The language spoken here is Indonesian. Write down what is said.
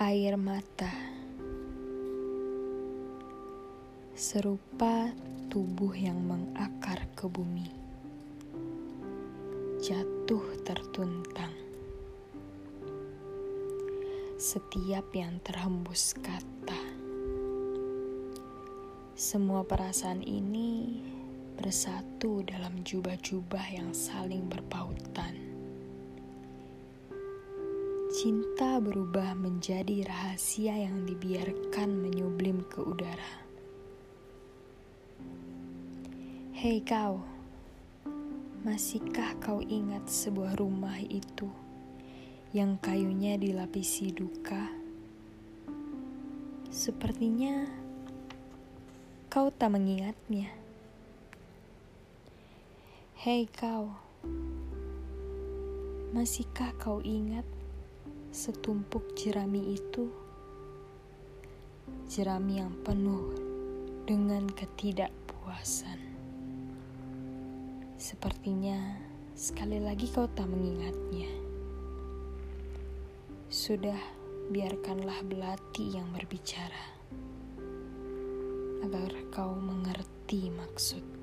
air mata serupa tubuh yang mengakar ke bumi, jatuh tertuntang. Setiap yang terhembus kata, semua perasaan ini bersatu dalam jubah-jubah yang saling berpautan Cinta berubah menjadi rahasia yang dibiarkan menyublim ke udara. Hei kau, masihkah kau ingat sebuah rumah itu yang kayunya dilapisi duka? Sepertinya kau tak mengingatnya. Hei kau, masihkah kau ingat setumpuk jerami itu, jerami yang penuh dengan ketidakpuasan. Sepertinya sekali lagi kau tak mengingatnya. Sudah, biarkanlah belati yang berbicara agar kau mengerti maksud.